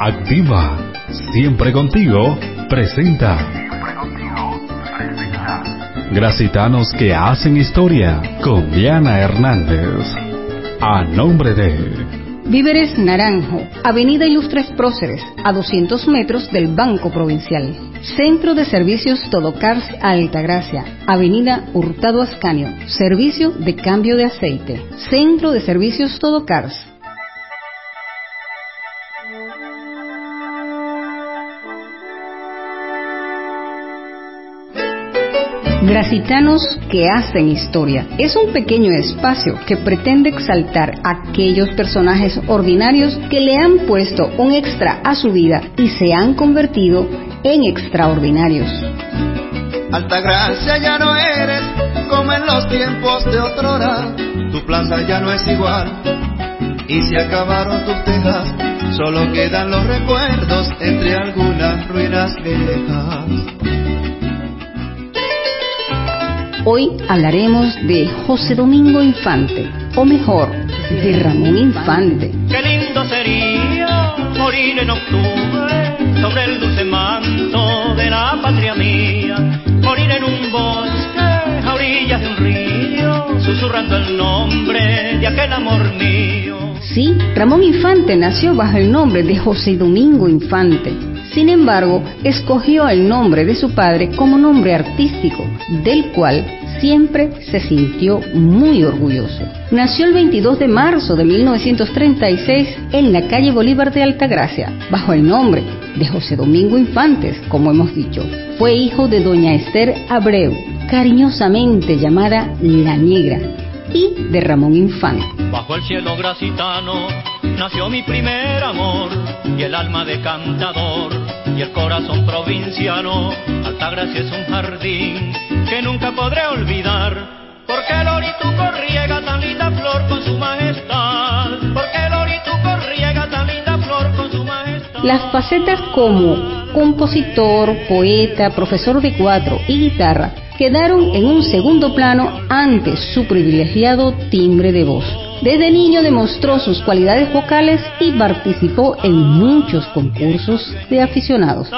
Activa, siempre contigo, presenta. Gracitanos que hacen historia con Diana Hernández. A nombre de Víveres Naranjo, Avenida Ilustres Próceres, a 200 metros del Banco Provincial. Centro de Servicios Todocars Altagracia, Avenida Hurtado Ascanio, Servicio de Cambio de Aceite. Centro de Servicios Todocars. Gracitanos que hacen historia. Es un pequeño espacio que pretende exaltar a aquellos personajes ordinarios que le han puesto un extra a su vida y se han convertido en extraordinarios. Altagracia ya no eres como en los tiempos de otrora, tu plaza ya no es igual y se acabaron tus tejas, solo quedan los recuerdos entre algunas ruinas viejas. Hoy hablaremos de José Domingo Infante, o mejor, de Ramón Infante. Qué lindo sería morir en octubre sobre el dulce manto de la patria mía, morir en un bosque a orillas de un río, susurrando el nombre de aquel amor mío. Sí, Ramón Infante nació bajo el nombre de José Domingo Infante sin embargo, escogió el nombre de su padre como nombre artístico, del cual siempre se sintió muy orgulloso. Nació el 22 de marzo de 1936 en la calle Bolívar de Altagracia, bajo el nombre de José Domingo Infantes, como hemos dicho. Fue hijo de doña Esther Abreu, cariñosamente llamada La Negra, y de Ramón Infante. Bajo el cielo gracitano nació mi primer amor y el alma de cantador y el corazón provinciano. Altagracia es un jardín que nunca podré olvidar. Porque el orituco riega tan linda flor con su majestad. Porque el orituco riega tan linda flor con su majestad. Las facetas como compositor, poeta, profesor de cuatro y guitarra quedaron en un segundo plano ante su privilegiado timbre de voz. Desde niño demostró sus cualidades vocales y participó en muchos concursos de aficionados.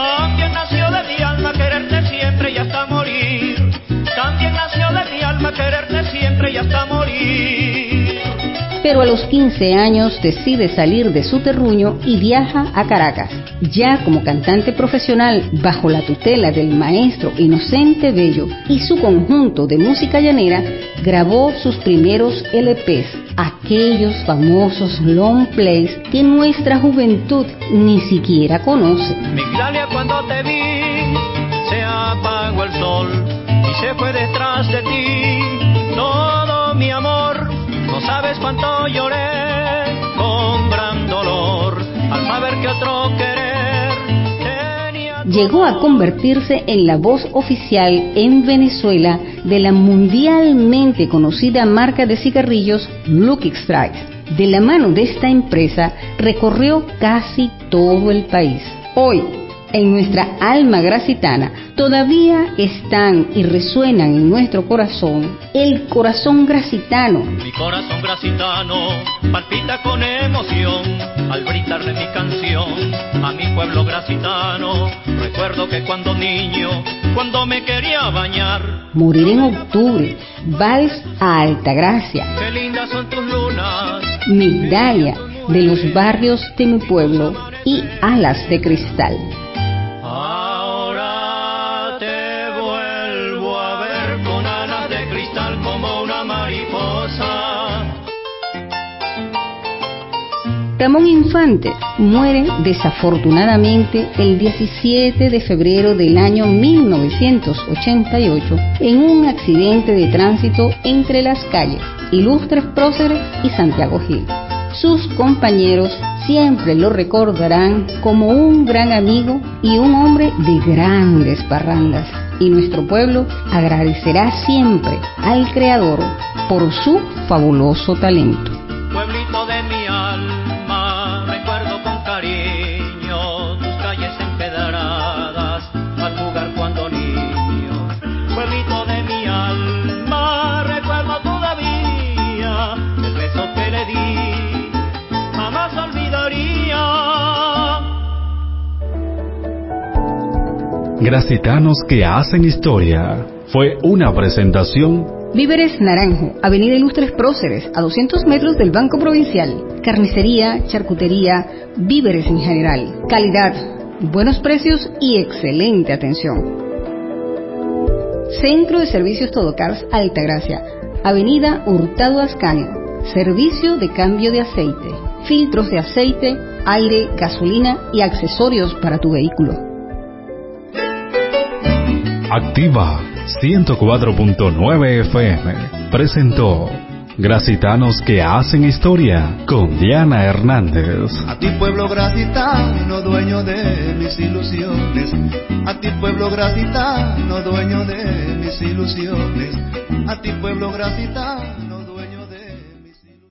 A los 15 años decide salir de su terruño y viaja a Caracas. Ya como cantante profesional bajo la tutela del maestro Inocente Bello y su conjunto de música llanera, grabó sus primeros LPs aquellos famosos long plays que nuestra juventud ni siquiera conoce. Migdalia, cuando te vi, se apagó el sol y se fue detrás de ti lloré dolor al saber que otro querer llegó a convertirse en la voz oficial en Venezuela de la mundialmente conocida marca de cigarrillos Lucky Strike. De la mano de esta empresa recorrió casi todo el país. Hoy, en nuestra alma gracitana todavía están y resuenan en nuestro corazón el corazón gracitano. Mi corazón gracitano palpita con emoción al brindarle mi canción a mi pueblo gracitano. Recuerdo que cuando niño, cuando me quería bañar, morir en octubre, vals a Altagracia. Qué lindas son tus lunas, Migdalia de los barrios de mi pueblo y alas de cristal. Ramón Infante muere desafortunadamente el 17 de febrero del año 1988 en un accidente de tránsito entre las calles Ilustres Próceres y Santiago Gil. Sus compañeros siempre lo recordarán como un gran amigo y un hombre de grandes parrandas. Y nuestro pueblo agradecerá siempre al Creador por su fabuloso talento. Gracitanos que hacen historia. Fue una presentación Víveres Naranjo, Avenida Ilustres Próceres, a 200 metros del Banco Provincial. Carnicería, charcutería, víveres en general. Calidad, buenos precios y excelente atención. Centro de Servicios Todocars Altagracia, Avenida Hurtado Ascanio. Servicio de cambio de aceite, filtros de aceite, aire, gasolina y accesorios para tu vehículo. Activa 104.9 FM presentó Gracitanos que hacen historia con Diana Hernández. A ti pueblo gracitano, dueño de mis ilusiones. A ti pueblo gracitano, dueño de mis ilusiones. A ti pueblo gracitano.